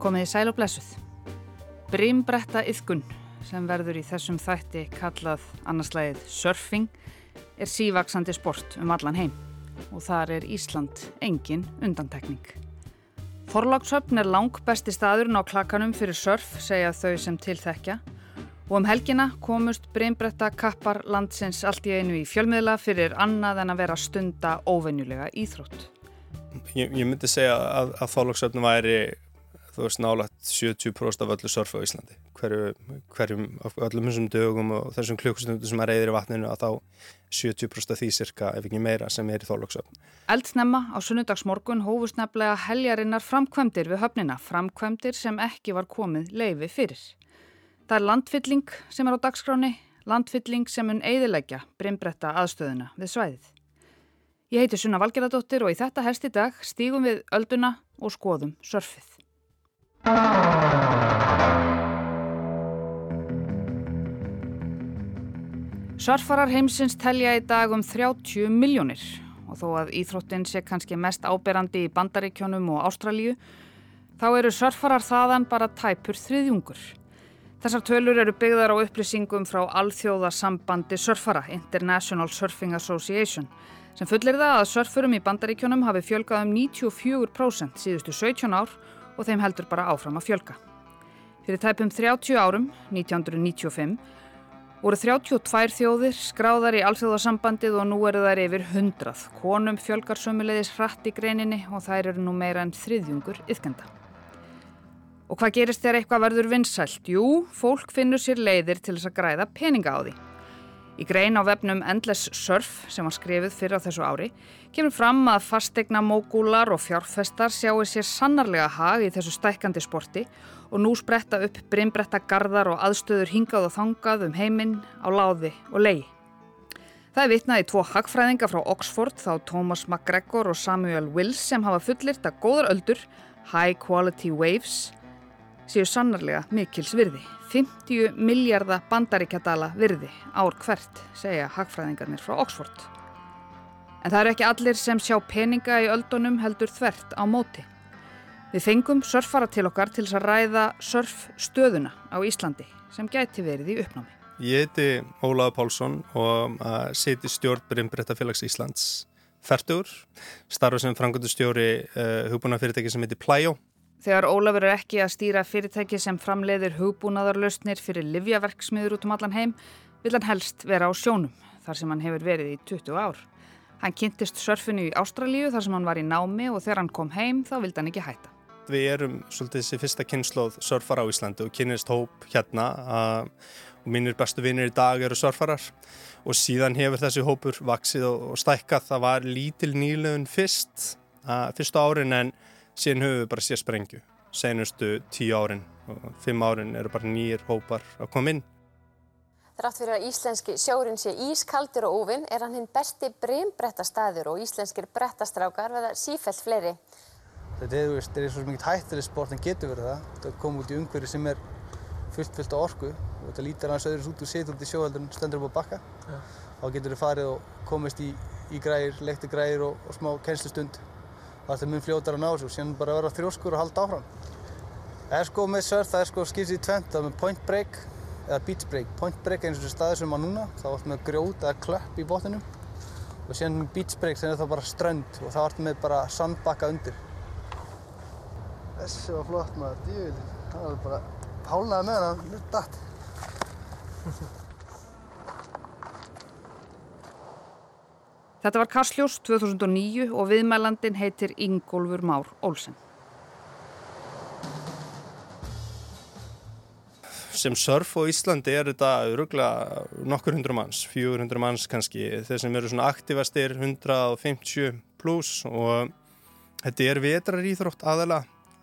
Komið í sæl og blessuð. Brimbretta yfgun sem verður í þessum þætti kallað annarslæðið surfing er sívaksandi sport um allan heim og þar er Ísland engin undantekning. Þorlákshöfn er lang besti staðurinn á klakanum fyrir surf, segja þau sem tilþekja og um helgina komust Brimbretta kappar landsins allt í einu í fjölmiðla fyrir annað en að vera stunda óvenjulega íþrótt. Ég, ég myndi segja að, að Þorlákshöfn væri þú veist nálagt 70% af öllu surfa á Íslandi hverju, hverjum, öllum þessum dögum og þessum klukkustundum sem að reyðir í vatninu að þá 70% af því cirka ef ekki meira sem er í þólóksöfn. Eldsnemma á sunnudagsmorgun hófust nefnilega heljarinnar framkvæmdir við höfnina, framkvæmdir sem ekki var komið leifi fyrir. Það er landfylling sem er á dagskráni, landfylling sem mun eiðilegja brimbretta aðstöðuna við svæðið. Ég heiti Sunna Valgeradóttir og í þetta herst í dag stígum við ölduna og skoðum surfið. Surfarar heimsins telja í dag um 30 miljónir og þó að íþróttin sé kannski mest áberandi í Bandaríkjónum og Ástralíu þá eru surfarar þaðan bara tæpur þriðjungur. Þessar tölur eru byggðar á upplýsingum frá Alþjóða sambandi surfara, International Surfing Association, sem fullir það að surfurum í Bandaríkjónum hafi fjölgað um 94% síðustu 17 ár og þeim heldur bara áfram að fjölga. Fyrir tæpum 30 árum, 1995, voru 32 þjóðir skráðar í alþjóðasambandið og nú eru þær yfir 100. Konum fjölgar sömulegis hratt í greininni og þær eru nú meira en þriðjungur yðkenda. Og hvað gerist þegar eitthvað verður vinsælt? Jú, fólk finnur sér leiðir til þess að græða peninga á því. Í grein á vefnum Endless Surf sem var skrifið fyrir á þessu ári kemur fram að fastegna mógúlar og fjárfestar sjáu sér sannarlega hag í þessu stækandi sporti og nú spretta upp brimbretta gardar og aðstöður hingað og þangað um heiminn á láði og lei. Það er vitnað í tvo hagfræðinga frá Oxford þá Thomas McGregor og Samuel Wills sem hafa fullirt að góðar öldur, high quality waves, séu sannarlega mikils virði. 50 miljardar bandaríkjadala virði ár hvert, segja hagfræðingarnir frá Oxford. En það eru ekki allir sem sjá peninga í öldunum heldur þvert á móti. Við fengum surfara til okkar til að ræða surfstöðuna á Íslandi sem gæti verið í uppnámi. Ég heiti Ólaður Pálsson og uh, seti stjórn Brimbrittafélags Íslands færtur, starfa sem frangöndustjóri uh, hugbúnafyrirtæki sem heitir Plæjó Þegar Ólafur er ekki að stýra fyrirtæki sem framleiðir hugbúnaðarlausnir fyrir livjaverksmiður út um allan heim vil hann helst vera á sjónum þar sem hann hefur verið í 20 ár. Hann kynntist surfinu í Ástralíu þar sem hann var í námi og þegar hann kom heim þá vildi hann ekki hætta. Við erum svolítið þessi fyrsta kynnslóð surfar á Íslandi og kynnist hóp hérna uh, og mínir bestu vinnir í dag eru surfarar og síðan hefur þessi hópur vaksið og, og stækkað. Það var lítil nýlegun fyrst, uh, fyrstu árin en síðan höfum við bara séð sprengju senustu tíu árin og fimm árin eru bara nýjir hópar að koma inn. Þrátt fyrir að íslenski sjórin sé ískaldur og óvinn er hann hinn besti brimbrettastaður og íslenskir brettastrákar veða sífælt fleiri. Þetta er, veist, er svo mikið hættileg sport en getur verið það. Þetta kom út í umhverju sem er fullt fullt á orku og þetta lítar aðeins öðru út og set út í sjóhaldur en stendur upp á bakka. Ja. Þá getur þið farið og komist í, í græir, lekti græir og, og smá kennslustund það er mjög fljótar að ná þessu og síðan bara vera þrjóskur og halda áfram. Það er sko með surf, það er sko skilsið í tvent, það er með point break eða beach break. Point break er eins og staði sem er núna, þá ertu með grjót eða klöpp í botninum og síðan með beach break sem er þá bara strönd og þá ertu með bara sandbakka undir. Þessi var flott maður, djúvillig. Það var bara hálnaði með hann, nutt dætt. Þetta var Kastljós 2009 og viðmælandin heitir Ingólfur Már Olsen. Sem surf á Íslandi er þetta öruglega nokkur hundru manns, 400 manns kannski. Þeir sem eru svona aktivastir 150 pluss og þetta er vetrar íþrótt aðala.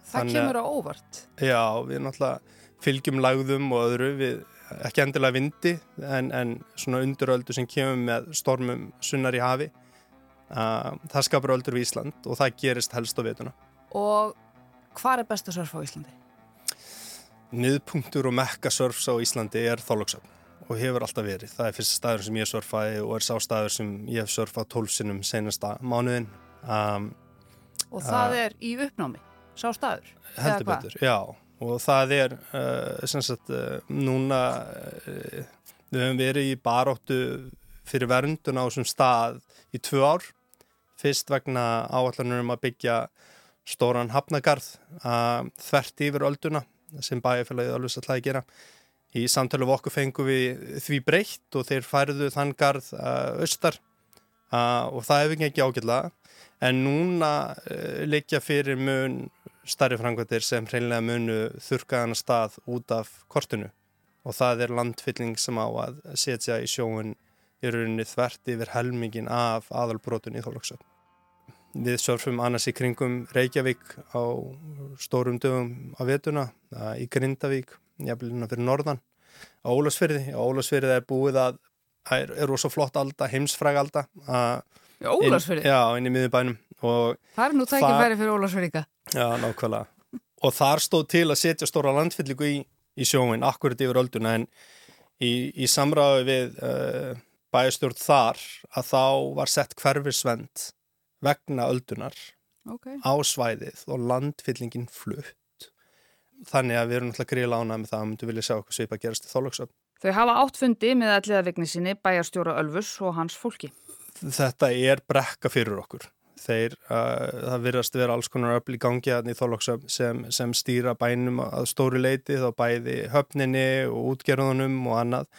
Það kemur á óvart. Já, við náttúrulega fylgjum lagðum og öðru við ekki endilega vindi en, en svona unduröldu sem kemur með stormum sunnar í hafi uh, það skapur öldur við Ísland og það gerist helst á vetuna Og hvað er best að surfa á Íslandi? Niðpunktur og mekka surfs á Íslandi er þálagsöfn og hefur alltaf verið. Það er fyrst staður sem ég surfaði og er sá staður sem ég hef surfað tólsinum senasta mánuðin um, Og það uh, er í uppnámi? sá staður? Heldur betur, já. Og það er uh, sem sagt uh, núna uh, við höfum verið í baróttu fyrir verndun á þessum stað í tvö ár. Fyrst vegna áallanur um að byggja stóran hafnagarð að þvert yfir ölduna sem bæjarfélagið alveg sætlaði að gera. Í samtölu við okkur fengum við því breytt og þeir færðu þann garð austar og það hefur ekki ágjörlega en núna leikja fyrir mun starri frangvættir sem hreinlega munu þurkaðan stað út af kortinu og það er landfylling sem á að setja í sjóun í rauninni þvert yfir helmingin af aðalbrótun í Þorlóksöfn. Við surfum annars í kringum Reykjavík á stórum dögum á vetuna, í Grindavík, jafnvelina fyrir norðan, á Ólasfyrði. Á Ólasfyrði er búið að, það er, er svo flott alda, heimsfræg alda. Já, Ólasfyrði? Já, inn í miðubænum. Það er nú tækifæri fyrir Ólasfyrðika. Já, nákvæmlega. Og þar stóð til að setja stóra landfyllingu í, í sjóin, akkurat yfir ölduna, en í, í samráðu við uh, bæjastjórn þar að þá var sett hverfisvend vegna öldunar okay. á svæðið og landfyllingin flutt. Þannig að við erum náttúrulega gríla ánað með það að myndu vilja sjá okkur svipa gerast í þólagsöfn. Þau hafa áttfundi með alliða vegni sinni bæjarstjóra Ölfus og hans fólki. Þetta er brekka fyrir okkur. Þeir, uh, það virðast vera alls konar öll í gangi að í þólagsöfn sem, sem stýra bænum að stóri leiti þá bæði höfninni og útgerðunum og annað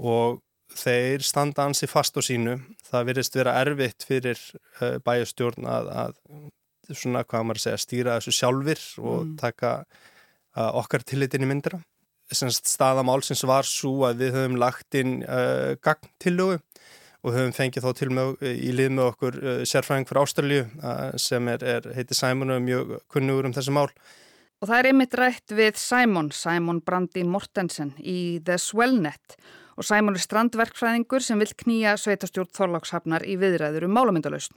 og þeir standa ansi fast á sínu. Það virðist vera erfitt fyrir uh, bæjastjórn að, að svona, hvað maður segja, stýra þessu sjálfur og mm. taka uh, okkar tillitin í myndina. Staðamálsins var svo að við höfum lagt inn uh, gagntillögu og höfum fengið þá til með í lið með okkur sérfræðing fyrir Ástralju sem er, er heiti Sæmon og mjög kunnugur um þessi mál. Og það er einmitt rætt við Sæmon, Sæmon Brandi Mortensen í The Swellnet og Sæmon er strandverkfræðingur sem vil knýja sveitastjórn Þorlákshafnar í viðræður um málamyndalaust.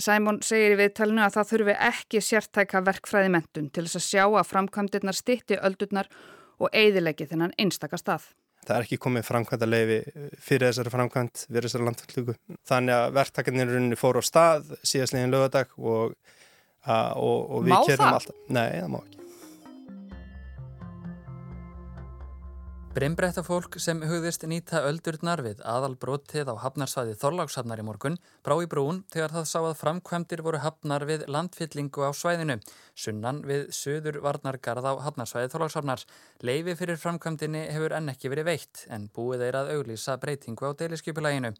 Sæmon segir í viðtalinu að það þurfi ekki sértæka verkfræði mentun til þess að sjá að framkvæmdirnar stitti öldurnar og eigðilegi þennan einstaka stað. Það er ekki komið framkvæmda leifi fyrir þessari framkvæmt, fyrir þessari landfællugu. Þannig að verktakarnir fóru á stað síðastlegin lögadag og, og, og við kerum alltaf. Nei, það má ekki. Brimbrettafólk sem hugðist nýta öldurnar við aðalbrotið á hafnarsvæði Þorlákshafnar í morgun brá í brún þegar það sá að framkvæmdir voru hafnar við landfyllingu á svæðinu, sunnan við söður varnargarð á hafnarsvæði Þorlákshafnar. Leifi fyrir framkvæmdini hefur enn ekki verið veitt en búið er að auglýsa breytingu á deiliskypulæginu.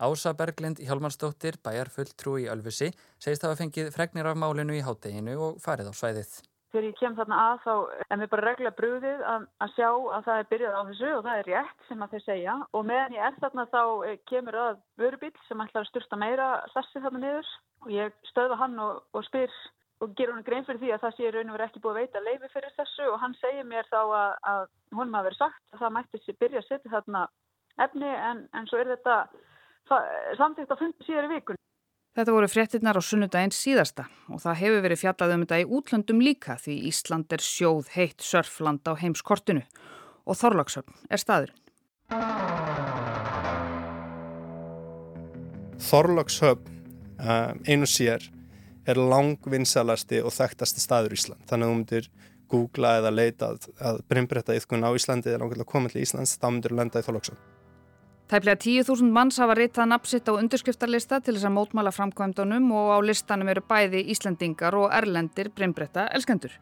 Ása Berglind Hjálmarsdóttir, bæjar fulltrú í Ölfusi, segist að hafa fengið fregnir af málinu í hátteginu og farið á svæðið. Þegar ég kem þarna að þá er mér bara regla brúðið að, að sjá að það er byrjað á þessu og það er rétt sem að þeir segja. Og meðan ég er þarna þá kemur að vörubíl sem ætlar að styrsta meira hlassi þarna niður. Og ég stöða hann og, og spyr og ger hann grein fyrir því að það sé raun og verið ekki búið að veita leifi fyrir þessu. Og hann segir mér þá að, að honum hafi verið sagt að það mætti sér byrja að setja þarna efni en, en svo er þetta samtíkt að fundi síðar í vikun. Þetta voru fréttinnar á sunnudaginn síðasta og það hefur verið fjallað um þetta í útlöndum líka því Ísland er sjóð heitt surfland á heimskortinu og Þorlagsöfn er staðurinn. Þorlagsöfn uh, einu sér er langvinnsalasti og þekktasti staður Ísland. Þannig að þú myndir googla eða leita að, að brimbrætta yfkun á Íslandi eða nákvæmlega koma til Íslands, þá myndir þú lenda í Þorlagsöfn. Tæplega 10.000 manns hafa ritað napsitt á undirskriftarlista til þess að mótmæla framkvæmdunum og á listanum eru bæði Íslandingar og erlendir brimbrætta elskendur.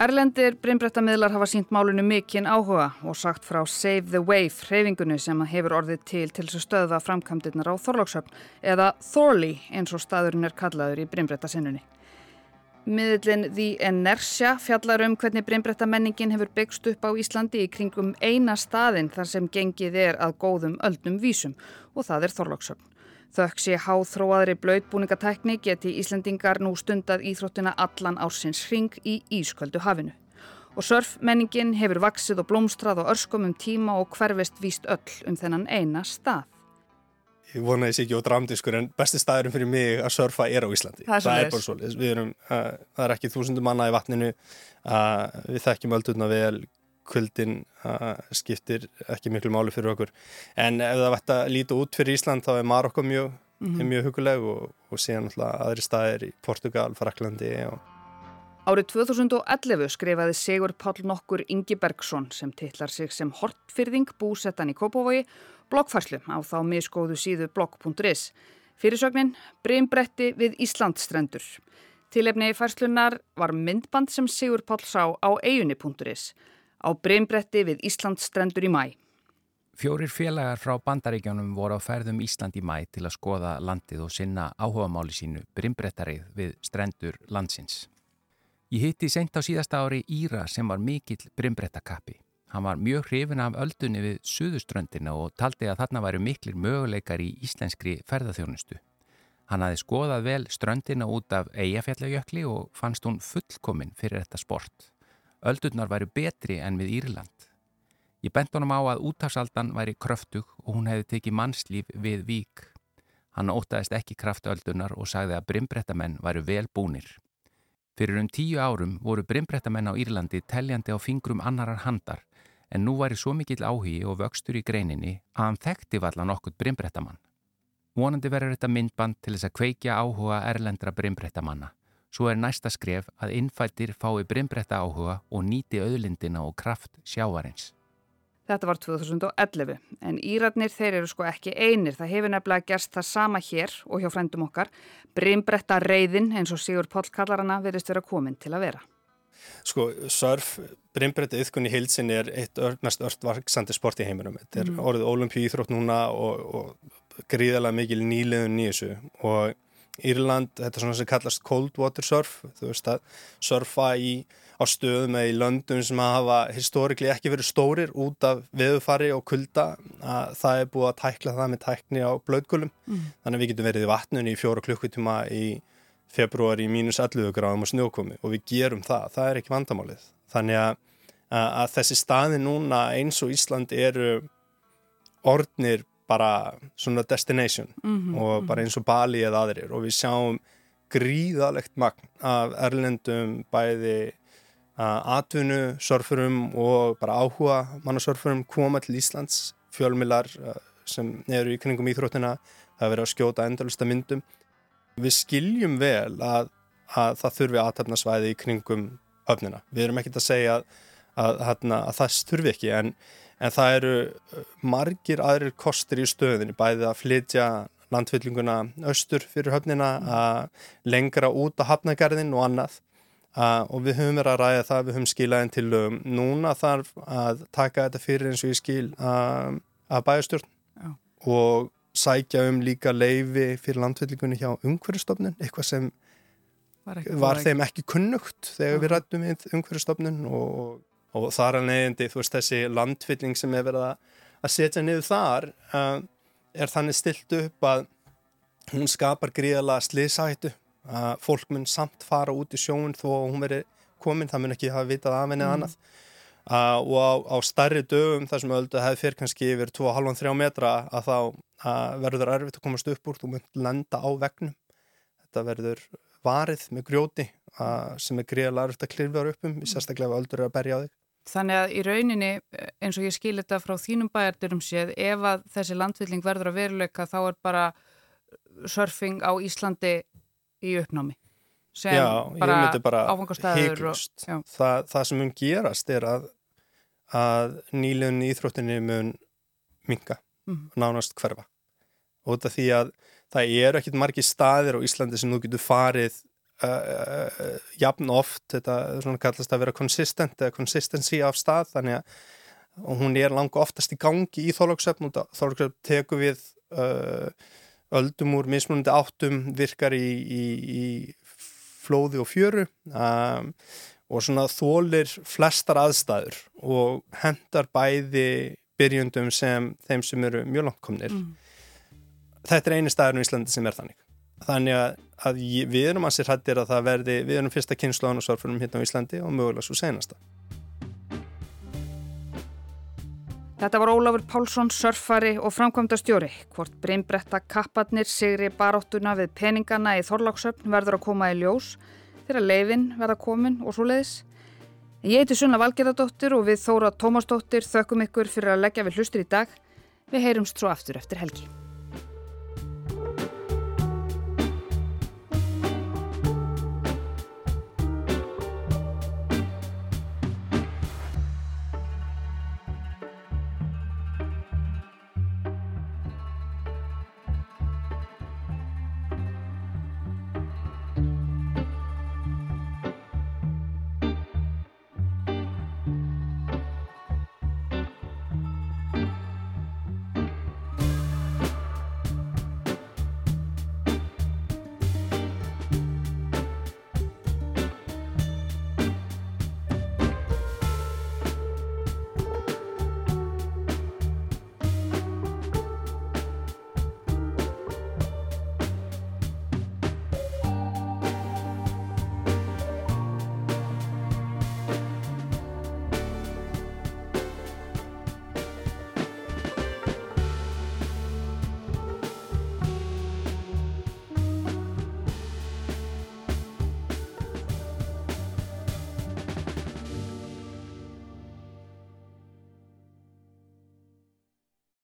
Erlendir brimbrættamiðlar hafa sínt málunu mikinn áhuga og sagt frá Save the Wave hreyfingunni sem hefur orðið til til þess að stöða framkvæmdirnar á Þorlóksöfn eða Thorley eins og staðurinn er kallaður í brimbrættasinnunni. Miðlinn The Inertia fjallar um hvernig brimbrettamenningin hefur byggst upp á Íslandi í kringum eina staðinn þar sem gengið er að góðum öldnum vísum og það er Þorlóksöfn. Þökk sé háþróaðri blöytbúningatækni geti Íslandingar nú stundað íþróttina allan ársins hring í Ísköldu hafinu. Og surfmenningin hefur vaksið og blómstrað og örskum um tíma og hverfist víst öll um þennan eina stað ég vona þessi ekki á dramdiskur en besti staðurinn fyrir mig að surfa er á Íslandi. Það er, það er bara svolítið erum, uh, það er ekki þúsundum manna í vatninu uh, við þekkjum öldurna vel kvöldin uh, skiptir ekki miklu máli fyrir okkur. En ef það vett að líta út fyrir Ísland þá er Marokko mjög, mm -hmm. mjög huguleg og, og síðan alltaf aðri staðir í Portugal, Fraklandi og Árið 2011 skrifaði Sigur Pál nokkur Ingi Bergson sem tillar sig sem hortfyrðing búsettan í Kópavogi bloggfærslu á þá miskóðu síðu blogg.is. Fyrirsögnin Breimbretti við Íslandstrendur. Tilefni færslunar var myndband sem Sigur Pál sá á eigunni.is á Breimbretti við Íslandstrendur í mæ. Fjórir félagar frá bandaríkjónum voru á ferðum Ísland í mæ til að skoða landið og sinna áhugamáli sínu brimbrettarið við strendur landsins. Ég hitti seint á síðasta ári Íra sem var mikill brimbrettakappi. Hann var mjög hrifin af öldunni við suðuströndina og taldi að þarna væru miklir möguleikar í íslenskri ferðarþjónustu. Hann hafi skoðað vel ströndina út af eigafjallajökli og fannst hún fullkomin fyrir þetta sport. Öldurnar væru betri en við Írland. Ég bent honum á að útafsaldan væri kröftug og hún hefði tekið mannslíf við vík. Hann ótaðist ekki kraftöldunar og sagði að brimbrettamenn væru vel búnir. Fyrir um tíu árum voru brimbrettamenn á Írlandi telljandi á fingrum annarar handar en nú væri svo mikill áhugi og vöxtur í greininni að hann þekkti valla nokkurt brimbrettamann. Vonandi verður þetta myndband til þess að kveikja áhuga erlendra brimbrettamanna. Svo er næsta skref að innfættir fái brimbretta áhuga og nýti auðlindina og kraft sjávarins. Þetta var 2011 en Íratnir þeir eru sko ekki einir. Það hefur nefnilega gerst það sama hér og hjá frændum okkar. Brimbretta reyðin eins og Sigur Póll kallarana verðist vera komin til að vera. Sko, surf, brimbretta yfkunni hilsin er eitt ör, mest örtvarksandi sport í heiminum. Þetta er mm. orðið ólimpíu íþrótt núna og, og gríðalega mikil nýliðun í þessu og Írland, þetta er svona sem kallast cold water surf, þú veist að surfa í á stöðum eða í löndum sem hafa historikli ekki verið stórir út af veðufari og kulda að það er búið að tækla það með tækni á blöðgulum mm. þannig að við getum verið í vatnun í fjóra klukkutíma í februar í mínus 11 gráðum og snjókomi og við gerum það, það er ekki vandamálið. Þannig að, að þessi staði núna eins og Ísland eru orðnir bara svona destination mm -hmm, og bara eins og Bali eða aðrir. Og við sjáum gríðalegt magn af erlendum bæði atvinnu, surfurum og bara áhuga mannasörfurum koma til Íslands. Fjölmilar sem eru í kringum íþróttina það verður að skjóta endalista myndum. Við skiljum vel að, að það þurfi aðtapnasvæði í kringum höfnina, við erum ekkert að segja að, að, að það þurfi ekki en, en það eru margir aðrir kostir í stöðinni bæði að flytja landfyllinguna austur fyrir höfnina að lengra út á hafnagarðin og annað Uh, og við höfum verið að ræða það, við höfum skilaðin til um, núna þarf að taka þetta fyrir eins og ég skil uh, að bæjastjórn og sækja um líka leifi fyrir landfyllingunni hjá umhverjastofnun, eitthvað sem var, var þeim ekki kunnugt þegar Já. við rættum við umhverjastofnun og, og þar að neyðandi, þú veist, þessi landfylling sem er verið að setja niður þar uh, er þannig stilt upp að hún skapar gríðala sliðsættu að fólk mun samt fara út í sjóun þó að hún veri komin, það mun ekki hafa vitað af henni mm. annað. Uh, og á, á starri dögum þar sem öldu hefði fyrir kannski yfir 2,5-3 metra að þá uh, verður erfitt að komast upp úr, þú mun lenda á vegnum þetta verður varið með grjóti uh, sem er greiðlega erfitt að klirfa upp um, sérstaklega ef öldur er að berja á þig. Þannig að í rauninni, eins og ég skil þetta frá þínum bæjardurum séð, ef að þessi landvilling verður að veruleika þá er bara surfing á Íslandi í uppnámi sem já, bara, bara áfangastæður það, það sem mun gerast er að, að nýlun íþróttinni mun minga mm. nánast hverfa. Og þetta því að það eru ekkit margi staðir á Íslandi sem þú getur farið uh, uh, jafn oft þetta kallast að vera konsistent eða konsistensi af stað þannig að hún er langa oftast í gangi í þólagsöfn og þólagsöfn teku við uh, öldum úr mismunandi áttum virkar í, í, í flóði og fjöru um, og svona þólir flestar aðstæður og hendar bæði byrjundum sem þeim sem eru mjög langkomnir. Mm. Þetta er eini staðurinn í Íslandi sem er þannig. Þannig að, að við erum að sér hættir að það verði, við erum fyrsta kynnslóðan og sorfurum hérna á Íslandi og mögulega svo senasta. Þetta var Ólafur Pálsson, surfari og framkvæmda stjóri. Hvort breynbretta kapparnir sigri baróttuna við peningana í Þorláksöfn verður að koma í ljós þegar leifin verða komin og svo leiðis. Ég heiti Sunna Valgerðardóttir og við Þóra Tómasdóttir þökkum ykkur fyrir að leggja við hlustur í dag. Við heyrumst svo aftur eftir helgi.